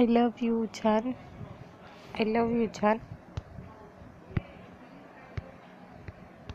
I love you, Chan. I love you, Chan.